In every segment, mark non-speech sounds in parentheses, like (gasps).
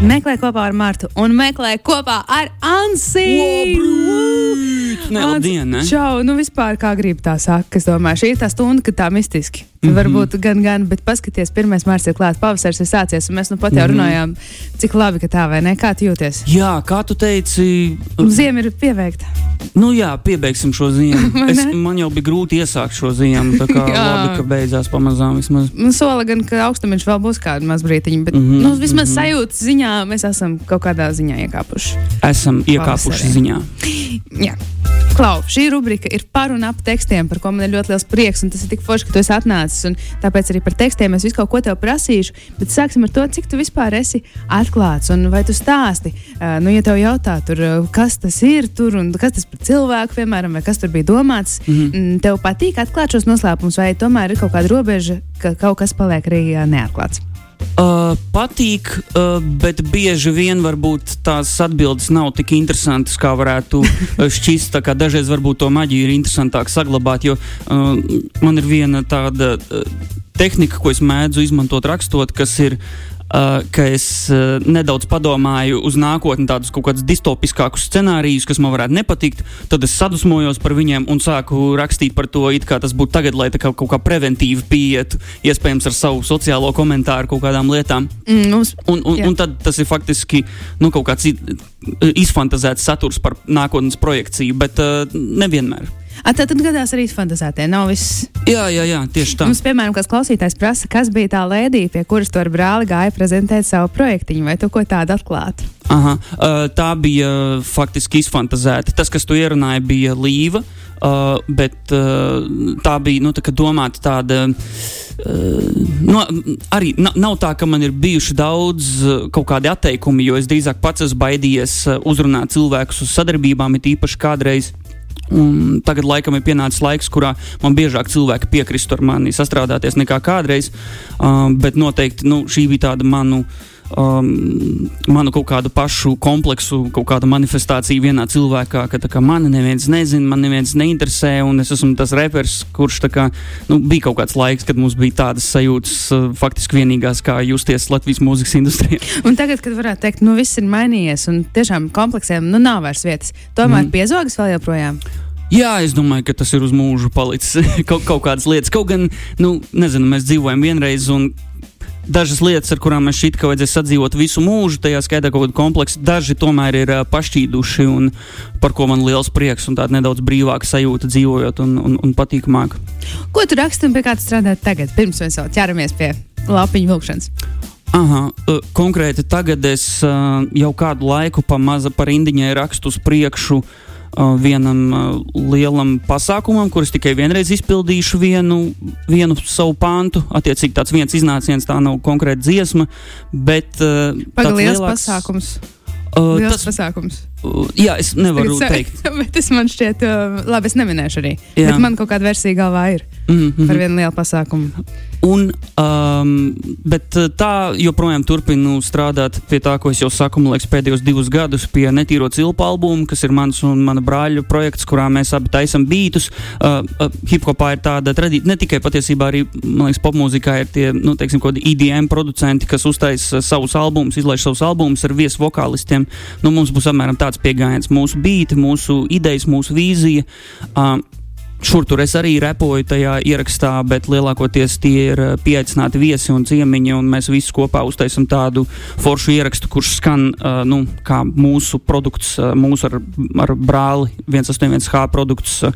Meklē kopā ar Martu un meklē kopā ar Ansiju. Ne, labdien, ne? Čau, nu vispār kā gribi tā saka. Es domāju, šī ir tā stunda, kad tā mistiski. Mm. -hmm. Varbūt gan, gan, bet paskaties, pirmais mārciņš ir klāts, pavasaris ir sācies, un mēs nu pat jau Mhm. runājām, cik labi, ka tā vai ne, kā tu jūties. Jā, kā tu teici, Ziema ir pieveikta. nu jā, piebeigsim šo ziemu. (laughs) Es, man jau bija grūti iesākt šo ziemu, tā kā (laughs) labi, ka beidzās pamazām vismaz. Nu, sola gan, ka augstumiņš vēl būs kāda maz brītiņa, bet mm -hmm. nu, vismaz mm -hmm. sajūtas ziņā mēs esam kaut kādā ziņā iekāpuši. Esam iekāpuši Pavasarī. ziņā. (gasps) Jā. Klau, šī rubrika ir par un ap tekstiem, par ko man ir ļoti liels prieks. un Tas ir tik forši, ka tu esi atnācis. Un Tāpēc arī par tekstiem es visu kaut ko tev prasīšu. Bet sāksim ar to, cik tu vispār esi atklāts. Un vai tu stāsti, nu, ja tev jautā, tur, kas tas ir, tur, un kas tas par cilvēku, piemēram, vai kas tur bija domāts, mm Mhm. -hmm. tev patīk atklāt šos noslēpumus, vai tomēr ir kaut kāda robeža, ka kaut kas paliek arī neatklāts. Uh, patīk, uh, bet bieži vien varbūt tās atbildes nav tik interesantas, kā varētu uh, (laughs) šķist. Kā Dažreiz varbūt to maģiju ir interesantāk saglabāt, jo uh, man ir viena tāda uh, tehnika, ko es mēdzu izmantot rakstot, kas ir. Uh, ka es uh, nedaudz padomāju uz nākotni, tādus kaut kādus distopiskākus scenārijus, kas man varētu nepatikt. Tad es sadusmojos par viņiem un sāku rakstīt par to, it kā tas būtu tagad, lai tā kā, kaut kā preventīvi pieietu, iespējams, ar savu sociālo komentāru kaut kādām lietām. Mm, mums, Un, un, Jā. un tad tas ir faktiski nu, kaut kāds izfantazēts saturs par nākotnes projekciju, bet uh, nevienmēr. A, tad, gadās arī fantāzētie. Nav viss. Jā, jā, jā tieši tā. Mums, piemēram, kāds klausītājs prasa, kas bija tā lēdija, pie kuras tu ar brāli gāja prezentēt savu projektiņu, vai tu ko tādu atklātu? Aha, tā bija faktiski izfantazēta. Tas, kas tu ierunāji, bija līva. Uh, bet uh, tā bija nu, tā domāta tāda. Uh, no, arī na, nav tā, ka man ir bijuši daudz kaut kādi atteikumi, jo es drīzāk pats esmu baidījies uzrunāt cilvēkus uz sadarbībām, it īpaši kādreiz. Un tagad, laikam, ir pienācis laiks, kurā man biežāk cilvēki piekristu ar mani sastrādāties nekā kādreiz. Um, bet noteikti nu, šī bija tāda manu, um, manu kaut kādu pašu kompleksu, kaut kāda manifestācija vienā cilvēkā, ka kā, mani neviens nezina, man neviens neinteresē, un es esmu tas reperis, kurš kā, nu, bija kaut kāds laiks, kad mums bija tādas sajūtas, uh, faktiski vienīgās, kā justies Latvijas mūzikas industrijā. (laughs) Un tagad, kad varētu teikt, nu viss ir mainījies un tiešām kompleksiem nu, nav vairs vietas, tomēr mm. Piezogas vēl joprojām. Jā, es domāju, ka tas ir uz mūžu palicis (laughs) kaut, kaut kādas lietas. Kaut gan, nu, nezinu, mēs dzīvojam vienreiz, un dažas lietas, ar kurām mēs šķiet, ka vajadzēs sadzīvot visu mūžu, tajā skaitā kaut kādu kompleksu, daži tomēr ir uh, pašķīduši, un par ko man liels prieks un tāda nedaudz brīvāka sajūta dzīvojot un, un, un patīkamāk. Ko tu raksti un pie kā tu strādā tagad, pirms mēs vēl ķeramies pie lapiņu vilkšanas? Aha, uh, konkrēti tagad es uh, jau kādu laiku pa maza par indiņai rakstu uz priekšu. Uh, vienam uh, lielam pasākumam, kurus tikai vienreiz izpildīšu vienu, vienu savu pantu. Attiecīgi, tāds viens iznāciens, tā nav konkrēta dziesma, bet. Uh, liels lielāks- pasākums. Uh, tas, pasākums. uh, jā, es nevaru Tagad teikt. (laughs) bet tas man šķiet, uh, labi, es neminēšu arī. Jā. Bet man kaut kāda versija galvā ir Mm -hmm. par vienu lielu pasākumu. Un, um, bet uh, tā joprojām turpinu strādāt pie tā, ko es jau saku, man liekas, pēdējos divus gadus pie Netīro cilpu albuma, kas ir mans un mana brāļa projekts, kurā mēs abi taisam beatus. Uh, uh, Hip-hopā ir tāda tradīcija, ne tikai patiesībā arī, man liekas, popmūzikā ir tie, nu, teiksim, kaut kādi EDM producenti, kas uztais uh, savus albumus, izlaiž savus albumus ar viesu vokālistiem. Nu, mums būs apmēram tāds pieejams, mūsu beati, mūsu idejas, mūsu vīzija. Um, Šur tur es arī repoju tajā ierakstā, bet lielākoties tie ir uh, pieaicināti viesi un ciemiņi, un mēs visi kopā uztaisām tādu foršu ierakstu, kurš skan uh, nu, kā mūsu produkts, uh, mūsu ar, ar brāli 181H produkts, uh,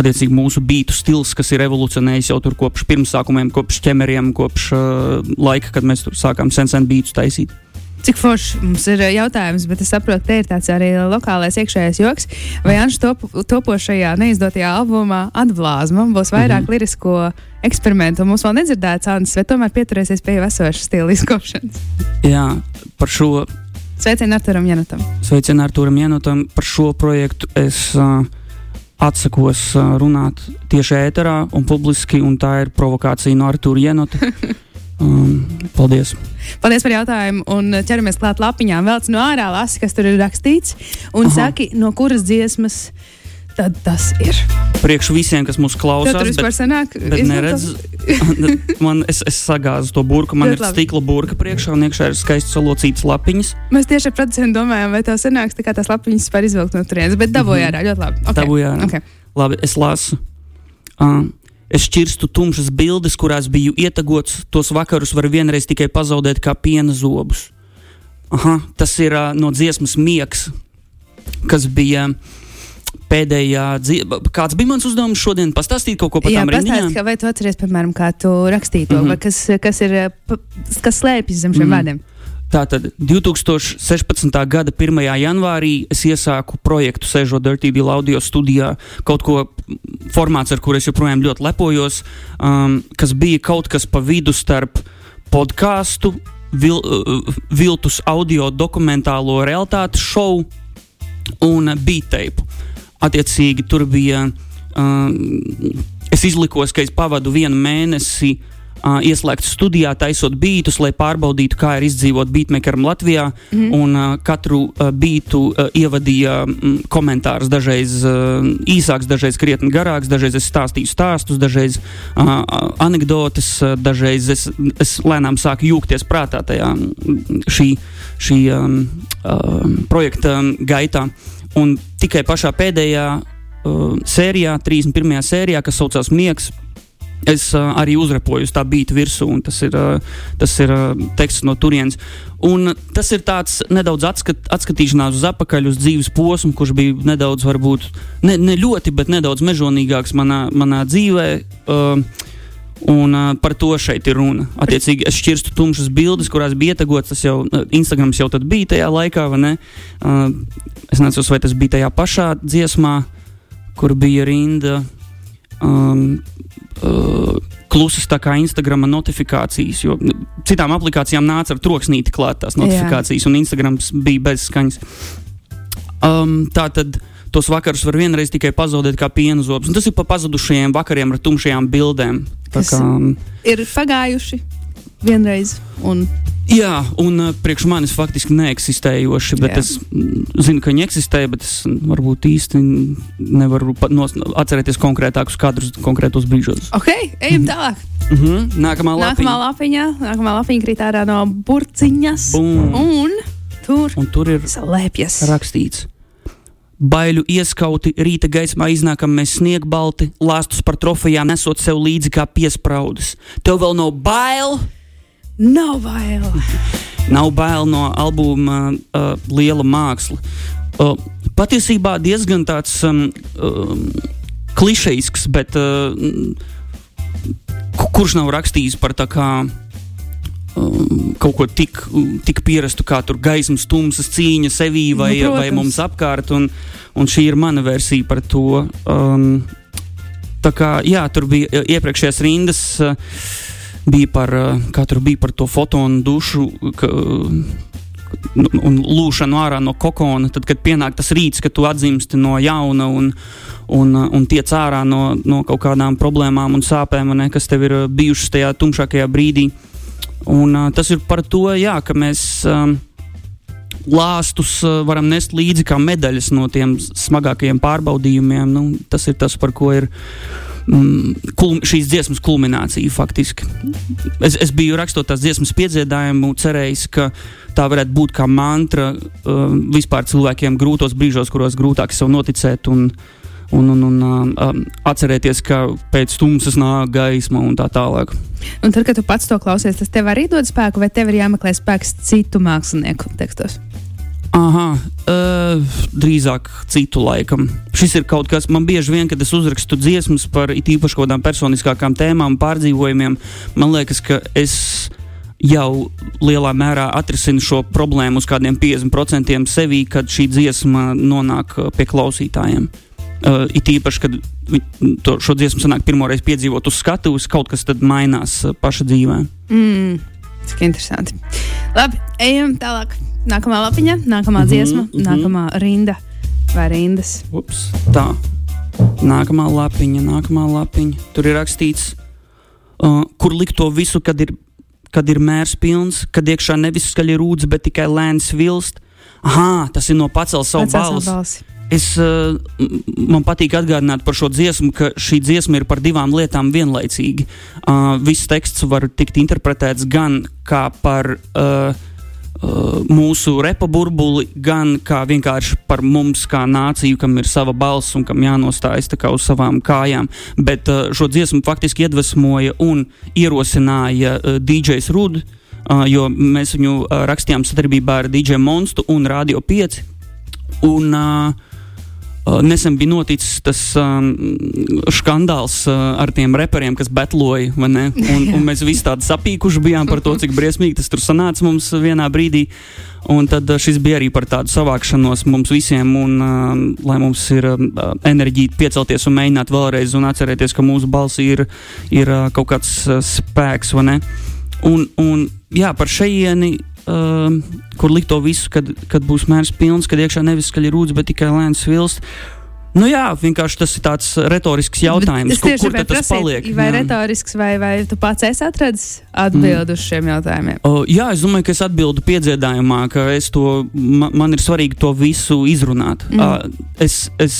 attiecīgi mūsu bītu stils, kas ir evolucionējis jau tur kopš pirmsākumiem, kopš ķemeriem, kopš uh, laika, kad mēs sākām sen sen bītus taisīt. Cik forši mums ir uh, jautājums, bet es saprotu, te ir tāds arī lokālais iekšējais joks. Vai Anšs top, topošajā neizdotajā albumā atblāzma būs vairāk mm. -hmm. lirisko eksperimentu, mums vēl nedzirdēts Anšs, vai tomēr pieturēsies pie esošas stila izkopšanas? Jā, par šo Sveicienu Arturam Janutam. Sveicienu Arturam Janotam. Par šo projektu es uh, atsakos uh, runāt tieši ēterā un publiski, un tā ir provokācija no Artura Janota. (laughs) Um, paldies! Paldies par jautājumu, un ķeramies klāt lapiņām. Velc no ārā lasi, kas tur ir rakstīts, un Aha. saki, no kuras dziesmas tad tas ir. Priekš visiem, kas mūs klausās, Tad tur vispār sanāk, bet neredz, (laughs) man, es, es sagāzu to burku, man Ļoti ir labi. stikla burka priekšā un iekšā ir skaisti salocītas lapiņas. Mēs tieši ar producentu domājām, vai tā sanāks, tā kā tās lapiņas var izvilkt no turienes, bet dabūjā ārā ļoti labi. Okay. Dabūjā ārā. Okay. Labi, es lasu. Uh, es šķirstu tumšas bildes, kurās biju ietegots. Tos vakarus var vienreiz tikai pazaudēt kā piena zobus. Aha, tas ir uh, no dziesmas Miegs, kas bija pēdējā dziesma. Kāds bija mans uzdevums šodien? Pastāstīt kaut ko par tām ka vai tu atceries, piemēram, kā tu rakstīji to, mm. -hmm. vai kas, kas ir, kas slēpjas zem šiem mm. vārdiem? Tātad 2016. gada 1. janvārī es iesāku projektu Sēžot Dirty Deal audio studijā, kaut ko formāts, ar kuru es joprojām ļoti lepojos, um, kas bija kaut kas pa vidu starp podkāstu, vil, uh, viltus audio dokumentālo realitātes šovu un beateipu. Attiecīgi, tur bija. Um, es izlikos, ka es pavadu vienu mēnesi uh, ieslēgts studijā, taisot beatus, lai pārbaudītu, kā ir izdzīvot beatmakeram Latvijā. Mm. Un uh, katru uh, beatu uh, ievadīja mm, komentārus, dažreiz uh, īsāks, dažreiz krietni garāks, dažreiz es stāstīju stāstus, dažreiz uh, uh, anekdotes, uh, dažreiz es, es lēnām sāku jūgties prātā tajā šī, šī um, um, projekta um, gaitā. Un tikai pašā pēdējā uh, sērijā, 31. sērijā, kas saucās Miegs, es uh, arī uzrepoju uz tā beigta virsū, un tas ir, uh, tas ir uh, teksts no turienes. Un tas ir tāds nedaudz atskat, atskatīšanās uz atpakaļ uz dzīves posmu, kurš bija nedaudz, varbūt ne, ne ļoti, bet nedaudz mežonīgāks manā, manā dzīvē. Uh, Un uh, par to šeit ir runa. Attiecīgi, es šķirstu tumšas bildes, kurās bija ietegots. Tas jau Instagrams jau bija tajā laikā, vai ne? Uh, es nezinu, vai tas bija tajā pašā dziesmā, kur bija rinda. Um, uh, Klusas tā kā Instagram notifikācijas, jo nu, citām aplikācijām nāca ar troksnīti klāt tās notifikācijas, Jā. un Instagrams bija bez skaņas. Um, tā tad tos vakarus var vienreiz tikai pazaudēt kā piena zobus. Un tas ir pa pazudušajiem vakariem ar tumšajām bildēm. Kas- kā, um, Ir pagājuši vienreiz. Un, Jā, un uh, priekš manis faktiski neeksistējoši, bet Jā. Es mm, zinu, ka viņi eksistē, bet es mm, varbūt īsti nevaru atcerēties konkrētākus kadrus konkrētos brīžos. ok, ejam tālāk. Mm -hmm. Nākamā lapiņa. Nākamā lapiņa, nākamā lapiņa krīt ārā no burciņas. Bum. Un tur Un tur ir slēpjas. rakstīts. Baiļu ieskauti, rīta gaismā iznākam mēs sniegbalti, lāstus par trofejām nesot sev līdzi kā piespraudas. Tev vēl nav bail! Nav bail. (laughs) Nav bail no albuma uh, liela māksla. Uh, patiesībā diezgan tāds um, um, klišejisks, bet uh, ku- kurš nav rakstījis par tā kā. Um, kaut ko tik, tik pierastu, kā tur gaismas, tumsas cīņa sevī vai, Nu, nu, vai protams. mums apkārt. Un, un šī ir mana versija par to. Um, tā kā jā, tur bija iepriekšējās rindas. Uh, bija par, kā tur bija par to fotonu dušu ka, nu, un lūšanu ārā no kokona. Tad, kad pienāk tas rīts, kad tu atzimsti no jauna un, un, un tiec ārā no, no kaut kādām problēmām un sāpēm, un ne, kas tev ir uh, bijušas tajā tumšākajā brīdī. Un, uh, tas ir par to, jā, ka mēs um, lāstus varam nest līdzi kā medaļas no tiem smagākajiem pārbaudījumiem. Nu, tas ir tas, par ko ir mm, kulm, šīs dziesmas kulminācija faktiski. Es, es biju rakstot tās dziesmas piedziedājumu, cerējis, ka tā varētu būt kā mantra uh, vispār cilvēkiem grūtos brīžos, kuros grūtāk sev noticēt. Un, Un, un, un um, um, atcerēties, ka pēc tumsas nāk gaisma un tā tālāk. Un tad, kad tu pats to klausies, tas tev arī dod spēku, vai tev ir jāmeklē spēks citu mākslinieku tekstos? Aha, uh, drīzāk citu laikam. Šis ir kaut kas, man bieži vien, kad es uzrakstu dziesmas par it īpaši kaut kādām personiskākām tēmām, pārdzīvojumiem, man liekas, ka es jau lielā mērā atrisinu šo problēmu uz kādiem 50% sevī, kad šī dziesma nonāk pie klausītājiem. Uh, it īpaši, kad to, šo dziesmu sanāk pirmoreiz piedzīvot uz skatuves, kaut kas tad mainās paša dzīvē. Mm, cik interesanti. Labi, ejam tālāk. Nākamā lapiņa, nākamā Mhm, dziesma, mhm. nākamā rinda vai rindas. Ups, tā. Nākamā lapiņa, nākamā lapiņa. Tur ir rakstīts, uh, kur likt to visu, kad ir, kad ir mērs pilns, kad iekšā nevis skaļi rūdz, bet tikai lēns vilst. Aha, tas ir no pacels savu balsi. balsi. Es, uh, man patīk atgādināt par šo dziesmu, ka šī dziesma ir par divām lietām vienlaicīgi. Uh, viss teksts var tikt interpretēts gan kā par Uh, mūsu repa burbuli, gan kā vienkārši par mums, kā nāciju, kam ir sava balss un kam jānostājas uz savām kājām. Bet uh, šo dziesmu faktiski iedvesmoja un ierosināja uh, DJs Rudd, uh, jo mēs viņu uh, rakstījām sadarbībā ar DJ Monstu un Radio 5. Un, Uh, nesen bija noticis tas um, skandāls uh, ar tiem reperiem, kas betloja, un, un mēs visi tādi sapīkuši bijām par to, cik briesmīgi tas tur sanāca mums vienā brīdī. Un tad uh, šis bija arī par tādu savākšanos mums visiem, un uh, lai mums ir uh, enerģija piecelties un mēģināt vēlreiz un atcerēties, ka mūsu balss ir, ir uh, kaut kāds uh, spēks? Un, un jā, par šejieni uh, kur likt to visu, kad, kad būs mērs pilns, kad iekšā nevis skaļi rūdz, bet tikai lēns vilst. Nu jā, vienkārši tas ir tāds retorisks jautājums, kur, kur tas prasīt, paliek. Vai jā. retorisks, vai, vai tu pats esi atradis atbildi mm. uz šiem jautājumiem? O, jā, es domāju, ka es atbildu piedziedājumā, ka es to, man, man ir svarīgi to visu izrunāt. Mm. Uh, es, es,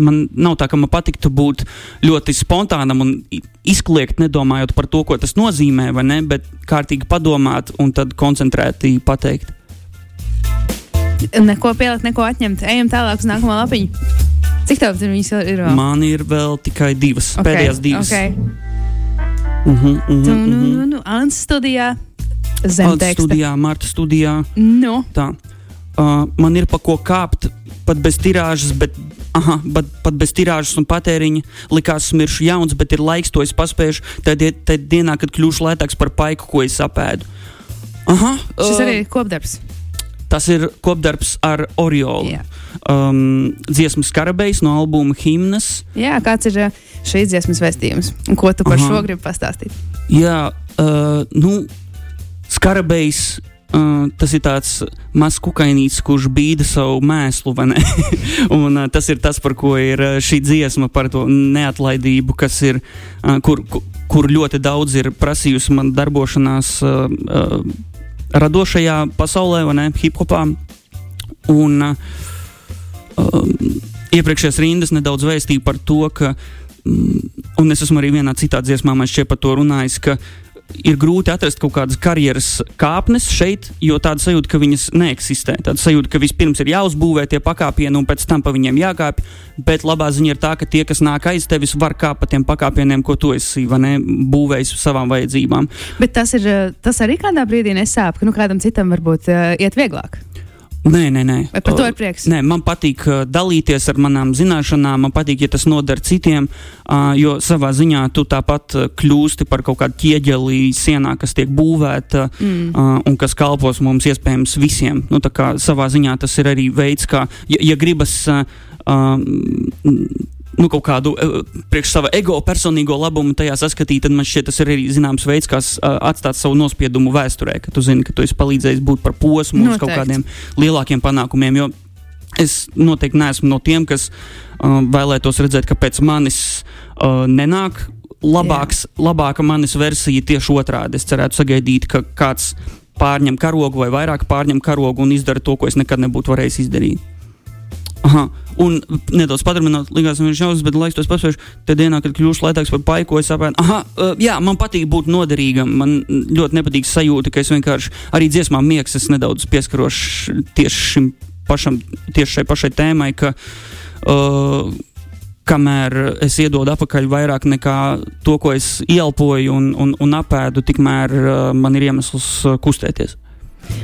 man nav tā, ka man patiktu būt ļoti spontānam un izkliegt, nedomājot par to, ko tas nozīmē, vai ne, bet kārtīgi padomāt un tad koncentrēti pateikt. Neko pielikt, neko atņemt. Ejam tālāk uz nākamo lapiņu. Cik tev viņas ir? Vēl? Man ir vēl tikai divas, okay, pēdējās divas. Okay. Uh -huh, uh -huh, tu, nu, nu, nu, Ants studijā, Zemteksta. studijā, Marta studijā. Nu. Tā. Uh, man ir pa ko kāpt, pat bez tirāžas, bet, aha, bet pat bez tirāžas un patēriņa. Likās, smiršu jauns, bet ir laiks, to es paspēju. Tad dienā, kad kļūšu lētāks par paiku, ko es apēdu. Aha, Šis uh, arī ir kopdarbs. Tas ir kopdarbs ar Oriolu. Um, dziesmas karabējs no albuma Himnas. Jā, kāds ir uh, šīs dziesmas vēstījums? Un ko tu par Aha. šo gribi pastāstīt? Jā, uh, nu, skarabējs. Uh, tas ir tāds mazs kukainītis, kurš bīda savu mēslu, (laughs) un uh, tas ir tas, par ko ir uh, šī dziesma, par to neatlaidību, kas ir, uh, kur, kur, kur ļoti daudz ir prasījusi man darbošanās. Uh, uh, radošajā pasaulē, vai ne, hip hopā. Un um, iepriekšējās rindas nedaudz vēstīja par to, ka, um, un es esmu arī vienā citā dziesmā, man šķiet par to runājis, ka ir grūti atrast kaut kādas karjeras kāpnes šeit, jo tāda sajūta, ka viņas neeksistē. Tāda sajūta, ka vispirms ir jāuzbūvē tie pakāpieni un pēc tam pa viņiem jākāpj. Bet labā ziņa ir tā, ka tie, kas nāk aiz tevis, var kāpt pa tiem pakāpieniem, ko tu esi ne, būvējis savām vajadzībām. Bet tas, ir, tas arī kādā brīdī nesāp, ka nu, kādam citam varbūt uh, iet vieglāk. Nē, nē, nē. Vai par to ir prieks? Nē, man patīk uh, dalīties ar manām zināšanām, man patīk, ja tas noder citiem, uh, jo savā ziņā tu tāpat uh, kļūsti par kaut kādu ķieģeli sienā, kas tiek būvēta mm. uh, un kas kalpos mums iespējams visiem. Nu, savā ziņā tas ir arī veids, kā, ja, ja gribas. Uh, uh, nu, kaut kādu uh, priekš sava ego personīgo labumu tajā saskatīt, tad man šķiet, tas ir arī zināms veids, kā uh, atstāt savu nospiedumu vēsturē, ka tu zini, ka tu esi palīdzējis būt par posmu uz kaut kādiem lielākiem panākumiem. Jo es noteikti neesmu no tiem, kas uh, vēlētos redzēt, ka pēc manis uh, nenāk labāks, Jā. labāka manis versija tieši otrādi. Es cerētu sagaidīt, ka kāds pārņem karogu vai vairāk pārņem karogu un izdara to, ko es nekad nebūtu varējis izdarīt. Aha. Un nedaudz paturpinot, likās, ka viņš ir šausmas, bet laiks tos paspējuši. Tad dienā, kad kļūšu lētāks par paiku, es saprotu, ah, uh, jā, man patīk būt noderīgam. Man ļoti nepatīk sajūta, ka es vienkārši arī dziesmā miegs, es nedaudz pieskaros tieši šim pašam, tieši šai pašai tēmai, ka uh, kamēr es iedodu atpakaļ vairāk nekā to, ko es ielpoju un, un, un apēdu, tikmēr uh, man ir iemesls uh, kustēties.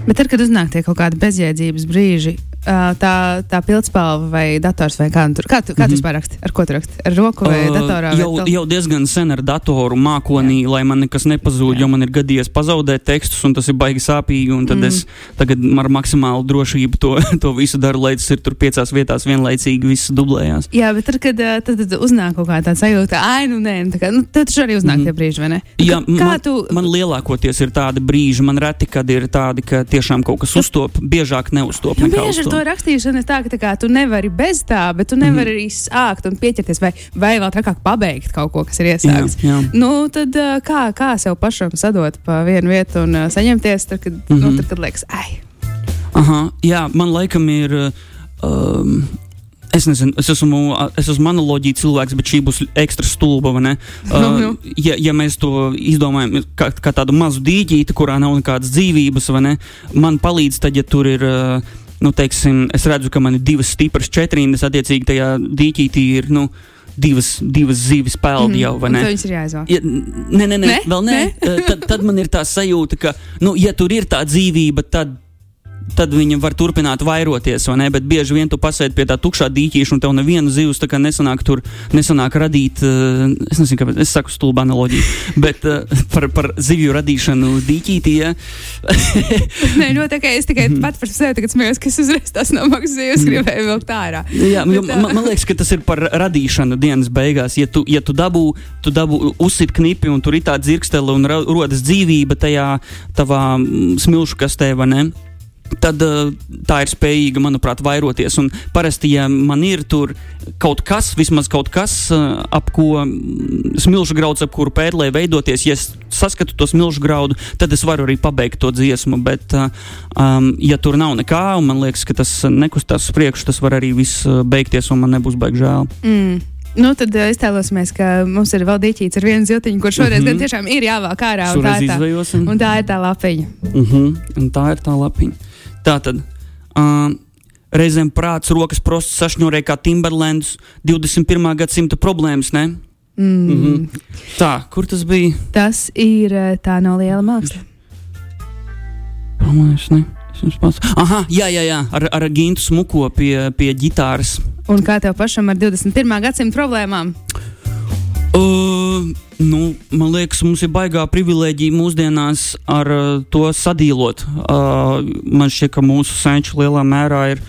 Bet tad, kad uznāk tie kaut kādi bezjēdzības brīži, tā, tā pildspalva vai dators vai kā tur. Kā tu, kā tu mm -hmm. vispār raksti? Ar ko tu raksti? Ar roku vai uh, datorā? Jau, vai jau diezgan sen ar datoru mākonī, Jā. lai man nekas nepazūd, Jā. jo man ir gadījies pazaudēt tekstus, un tas ir baigi sāpīgi, un tad mm. es tagad ar maksimālu drošību to, (laughs) to visu daru, lai tas ir tur piecās vietās vienlaicīgi viss dublējās. Jā, bet tad, kad tad, tad uznāk kaut kāda sajūta, ai, nu nē, nu tā kā, nu, tad taču arī uznāk mm. tie brīži, vai ne? Jā, kā man, tu... man lielākoties ir tādi brīži, man reti, kad ir tādi, ka tiešām kaut kas uztop, biežāk neuztop. Nu, bieži to rakstīšana ir tā, ka tā kā, tu nevari bez tā, bet tu nevari mm arī sākt un pieķerties, vai, vai vēl trakāk pabeigt kaut ko, kas ir iesākts. Jā, jā. Nu, tad kā, kā sev pašam sadot pa vienu vietu un saņemties, tad, kad, mm -hmm. nu, mhm. tad, kad liekas, ai. Aha, jā, man laikam ir. Um, Es nezinu, es esmu, es esmu analoģija cilvēks, bet šī būs ekstra stulba. Uh, ja, ja mēs to izdomājam kā, kā tādu mazu dīķīti, kurā nav nekādas dzīvības, vai ne, man palīdz tad, ja tur ir. Uh, Nu, teiksim, es redzu, ka man ir divas stipras četrīnas, attiecīgi tajā dīķītī ir nu, divas, divas zivis peldi Mhm. jau, vai ne? Viņš ir jāizvēl. Ja, nē, nē, nē, Ne? vēl nē. Eh, Tad, tad man ir tā sajūta, ka, nu, ja tur ir tā dzīvība, tad, tad viņa var turpināt vairoties, vai ne? Bet bieži vien tu pasēdi pie tā tukšā dīķīša, un tev nevienu zivs tā kā nesanāk tur, nesanāk radīt, eh, es nezinu, kāpēc, es saku stulba analoģiju, (laughs) bet eh, par, par zivju radīšanu dīķītī, ja? (laughs) Nē, ļoti ok. Es tikai pat par sevi tagad smējos, ka es uzreiz tās no maksas dzīves gribēju vilkt ārā. Jā, Bet, man, man liekas, ka tas ir par radīšanu dienas beigās. Ja tu, ja tu dabū, tu dabū uzsit knipi un tur ir tā dzirkstele un ra, rodas dzīvība tajā tavā mm, smilšu kastē, vai ne? Tad uh, tā ir spējīga, manuprāt, vairoties. Un parasti, ja man ir tur kaut kas, vismaz kaut kas, uh, ap ko mm, smilšu grauds, ap kuru pēdlē veidoties, ja es saskatu to smilšu graudu, tad es varu arī pabeigt to dziesmu. Bet, uh, um, ja tur nav nekā, un man liekas, ka tas nekustās uz priekšu, tas var arī viss beigties, un man nebūs baigi žēl. Mm. Nu, tad iztēlosimies, ka mums ir vēl dīķīts ar vienu ziltiņu, kurš šoreiz mm. -hmm. tiešām ir jāvāk ārā. Un tā, ir tā, un tā ir tā lapiņa. Uh -huh. Un tā ir tā lapiņa. Tā tad. Uh, Reizēm prāts, rokas prostas sašņurē kā Timberlands, 21. gadsimta problēmas, ne? Mm. Mm. -hmm. Tā, kur tas bija? Tas ir tā nav liela māksla. Domāju, ne. Aha, jā, jā, jā, ar, ar gintu smuko pie, pie ģitāras. Un kā tev pašam ar 21. gadsimta problēmām? Uh, nu, man liekas, mums ir baigā privilēģija mūsdienās ar uh, to sadīlot. Uh, man šķiet, ka mūsu senči lielā mērā ir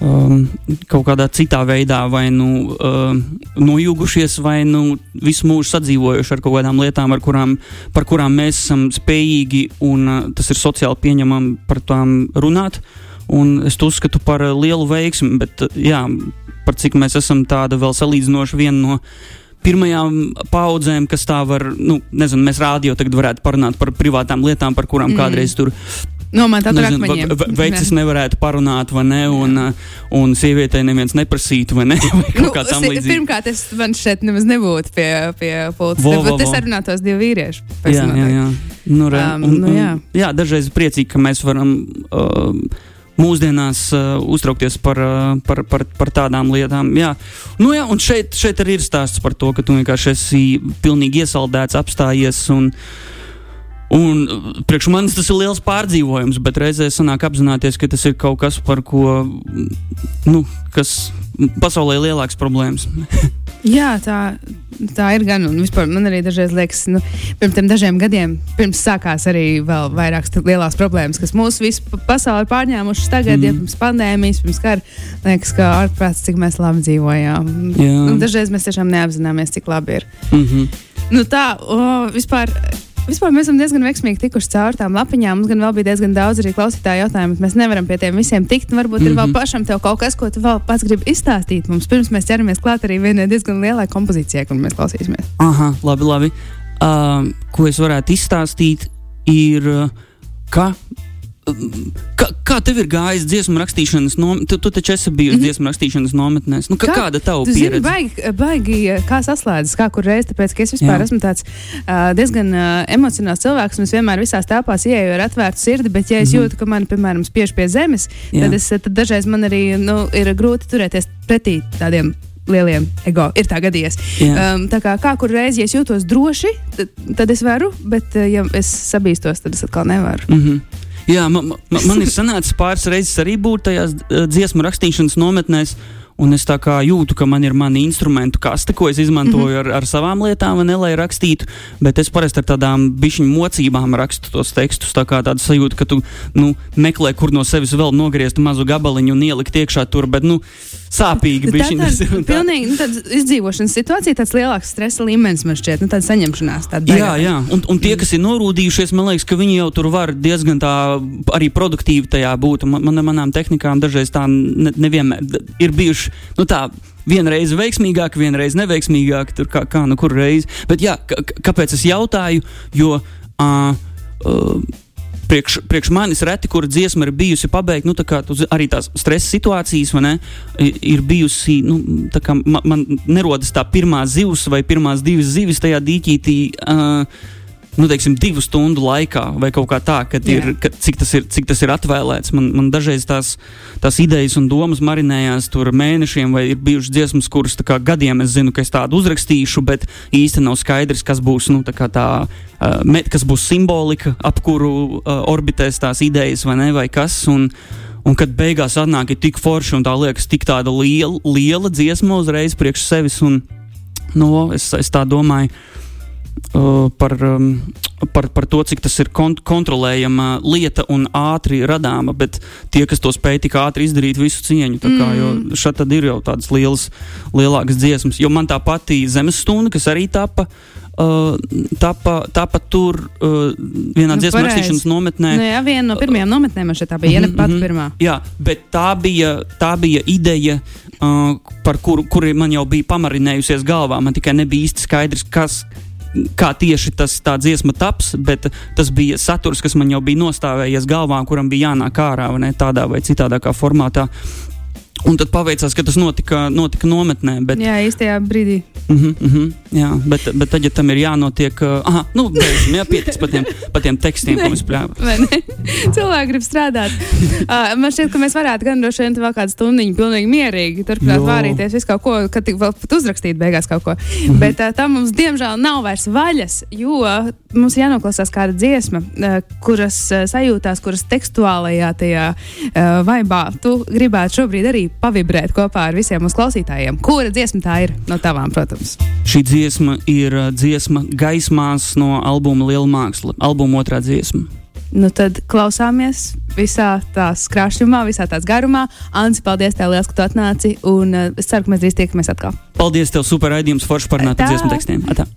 um, kaut kādā citā veidā vai nu uh, noilgušies, vai nu visu mūžu sadzīvojuši ar kaut kādām lietām, kurām, par kurām mēs esam spējīgi un uh, tas ir sociāli pieņemami par tām runāt. Un es to uzskatu par lielu veiksmi, bet uh, jā, par cik mēs esam tāda vēl salīdzinoši viena no pirmajām paudzēm, kas tā var, nu, nezinu, mēs rādio tagad varētu parunāt par privātām lietām, par kurām Mm. kādreiz tur Nomāta ar nezinu, akmeņiem. ve- ve- vecis nevarētu parunāt, vai ne, un, uh, un sievietei neviens neprasītu, vai ne, (laughs) vai Nu, kā tam līdzīga. pirmkārt, es man šeit nemaz nebūtu pie, pie pults. Vo, vo, Bet es sarunātos divi vīrieši. Jā, jā, jā. Nu, re, Um, un, nu, un, jā. jā, dažreiz priecīgi, ka mēs varam uh, mūsdienās uh, uztraukties par, uh, par, par, par tādām lietām. Jā, nu, jā un šeit, šeit arī ir stāsts par to, ka tu vienkārši esi pilnīgi iesaldēts, apstājies. Un, Un priekš manis tas ir liels pārdzīvojums, bet reizē sanāk apzināties, ka tas ir kaut kas, par ko, nu, kas pasaulē ir lielāks problēmas. (laughs) Jā, tā, tā ir gan. Man arī dažreiz liekas, nu, pirms tam dažiem gadiem, pirms sākās arī vēl vairākas lielās problēmas, kas mūsu visu pa- pasauli ir pārņēmušas tagad, mm. ja pirms pandēmijas, pirms kara. Liekas, ka ārprāts, cik mēs labi dzīvojām. Jā. Un dažreiz mēs tiešām neapzināmies, cik labi ir. Mm -hmm. Nu, tā, o, vispār. Vispār mēs esam diezgan veiksmīgi tikuši cauri tām lapiņām. Mums gan vēl bija diezgan daudz arī klausītāju jautājumu, bet mēs nevaram pie tiem visiem tikt. Varbūt mm -hmm. ir vēl Mhm. pašam tev kaut kas, ko tu vēl pats gribi izstāstīt mums. Pirms mēs ķeramies klāt arī vienai diezgan lielai kompozīcijai, kur mēs klausīsimies. Aha, labi, labi. Uh, ko es varētu izstāstīt, ir, ka, ka, kā tev ir gājis dziesmu rakstīšanas nometnē? Tu, tu taču esi bijusi mm. -hmm. dziesmu rakstīšanas nometnēs. Nu, ka, Kā? kāda Tu zini, pieredze? baigi, baigi eh, kā saslēdzas, kā kur reiz, tāpēc, ka es vispār Jā. Esmu tāds uh, diezgan uh, emocionāls cilvēks, un es vienmēr visās telpās ieeju ar atvērtu sirdi, bet, ja es Mhm. jūtu, ka man, piemēram, spiež pie zemes, Jā. tad, es, tad dažreiz man arī nu, ir grūti turēties pretī tādiem lieliem ego. Ir tā gadījies. Jā. Um, tā kā, kā kur reizi ja es jūtos droši, tad, tad es varu, bet, ja es sabīstos, tad es atkal nevaru. Mm -hmm. Jā, man, man, man ir (laughs) sanācis pāris reizes arī būt tajās uh, dziesmu rakstīšanas nometnēs. Un es tā kā jūtu, ka man ir mani instrumentu kaste, ko es izmantoju mm -hmm. ar, ar savām lietām, ne, lai rakstītu. Bet es parasti ar tādām bišķiņu mocībām rakstu tos tekstus. Tā kā tāda sajūta, ka tu nu, meklē, kur no sevis vēl nogriezt mazu gabaliņu un ielikt iekšā tur. Bet, nu, sāpīgi un tā. pilnīgi nu, izdzīvošanas situācija, tāds lielāks stresa līmenis man šķiet, nu, tāda saņemšanās. Tāda Jā, jā. Un, un tie, kas ir norūdījušies, man liekas, ka viņi jau tur var diezgan tā arī produktīvi tajā būt. Man, man, manām tehnikām dažreiz tā ne, nevienmēr ir bijuši. Nu, tā, Vienreiz veiksmīgāk, vienreiz neveiksmīgāk, tur kā, kā nu kur reiz. Bet jā, kāpēc es jautāju? Jo uh, uh, priekš, priekš manis reti, kur dziesma ir bijusi pabeigta, nu, tā tu, arī tās stresa situācijas, ne, ir bijusi, nu, man, man nerodas tā pirmā zivs vai pirmās divas zivis tajā dīķītī. Uh, nu, teiksim, divu stundu laikā, vai kaut kā tā, ir, ka, cik, tas ir, cik tas ir atvēlēts. Man, man dažreiz tās, tās idejas un domas marinējās tur mēnešiem, vai ir bijušas dziesmas, kuras kā, gadiem es zinu, ka es tādu uzrakstīšu, bet īsti nav skaidrs, kas būs nu, tā, tā uh, met, kas būs simbolika, ap kuru uh, orbitēs tās idejas, vai ne, vai kas. Un, Un kad beigās atnāk tik forši un tā liekas, tik tāda liela, liela dziesma uzreiz priekš sevis, un no, nu, es, es tā domāju, Uh, par, um, par, par to, cik tas ir kont kontrolējama lieta un ātri radāma, bet tie, kas to spēj tik ātri izdarīt, visu cieņu. Kā, mm. Šeit tad ir jau tādas lielas, lielākas dziesmas. Jo man tā pati zemes stunda, kas arī tapa. Uh, tapa, tapa tur uh, vienā nu, dziesmu rakstīšanas nometnē. Nu, jā, viena no pirmajām nometnēm šeit bija. Mm -hmm, ja ne pat mm -hmm. pirmā. Jā, bet tā bija, tā bija ideja, uh, par kuru, kuru man jau bija pamarinējusies galvā. Man tikai nebija īsti skaidrs, kas, kā tieši tas tā dziesma taps, bet tas bija saturs, kas man jau bija nostāvējies galvā, kuram bija jānāk ārā vai ne, tādā vai citādā formātā. Un tad paveicās, ka tas notika, notika nometnē. Bet... Jā, īstajā brīdī. Uh -huh, uh -huh, jā, bet, bet tad, ja tam ir jānotiek, uh, ah, nu, beidzam, jā, pietiks par tiem, pa tiem tekstiem, ko mēs pļāvām. Cilvēki grib strādāt. Uh, man šķiet, ka mēs varētu gan droši vien vēl kādu stundiņu pilnīgi mierīgi turpināt vārīties visu kaut ko, kad tik vēl pat uzrakstīt beigās kaut ko. Mhm. -huh. Bet uh, tam mums, diemžēl, nav vairs vaļas, jo mums jānoklausās kāda dziesma, uh, kuras uh, sajūtās, kuras tekstuālajā tajā uh, vaibā tu gribētu šobrīd arī pavibrēt kopā ar visiem mūsu klausītājiem. Kura dziesma tā ir no tavām, protams? Šī dziesma ir uh, dziesma gaismās no albuma Liela māksla, albuma otrā dziesma. Nu tad klausāmies visā tās krāšņumā, visā tās garumā. Anci, paldies tev liels, ka tu atnāci, un uh, es ceru, ka mēs drīz tiekamies atkal. Paldies tev, super raidījums, forši par nātu dziesmu tekstiem. Atā.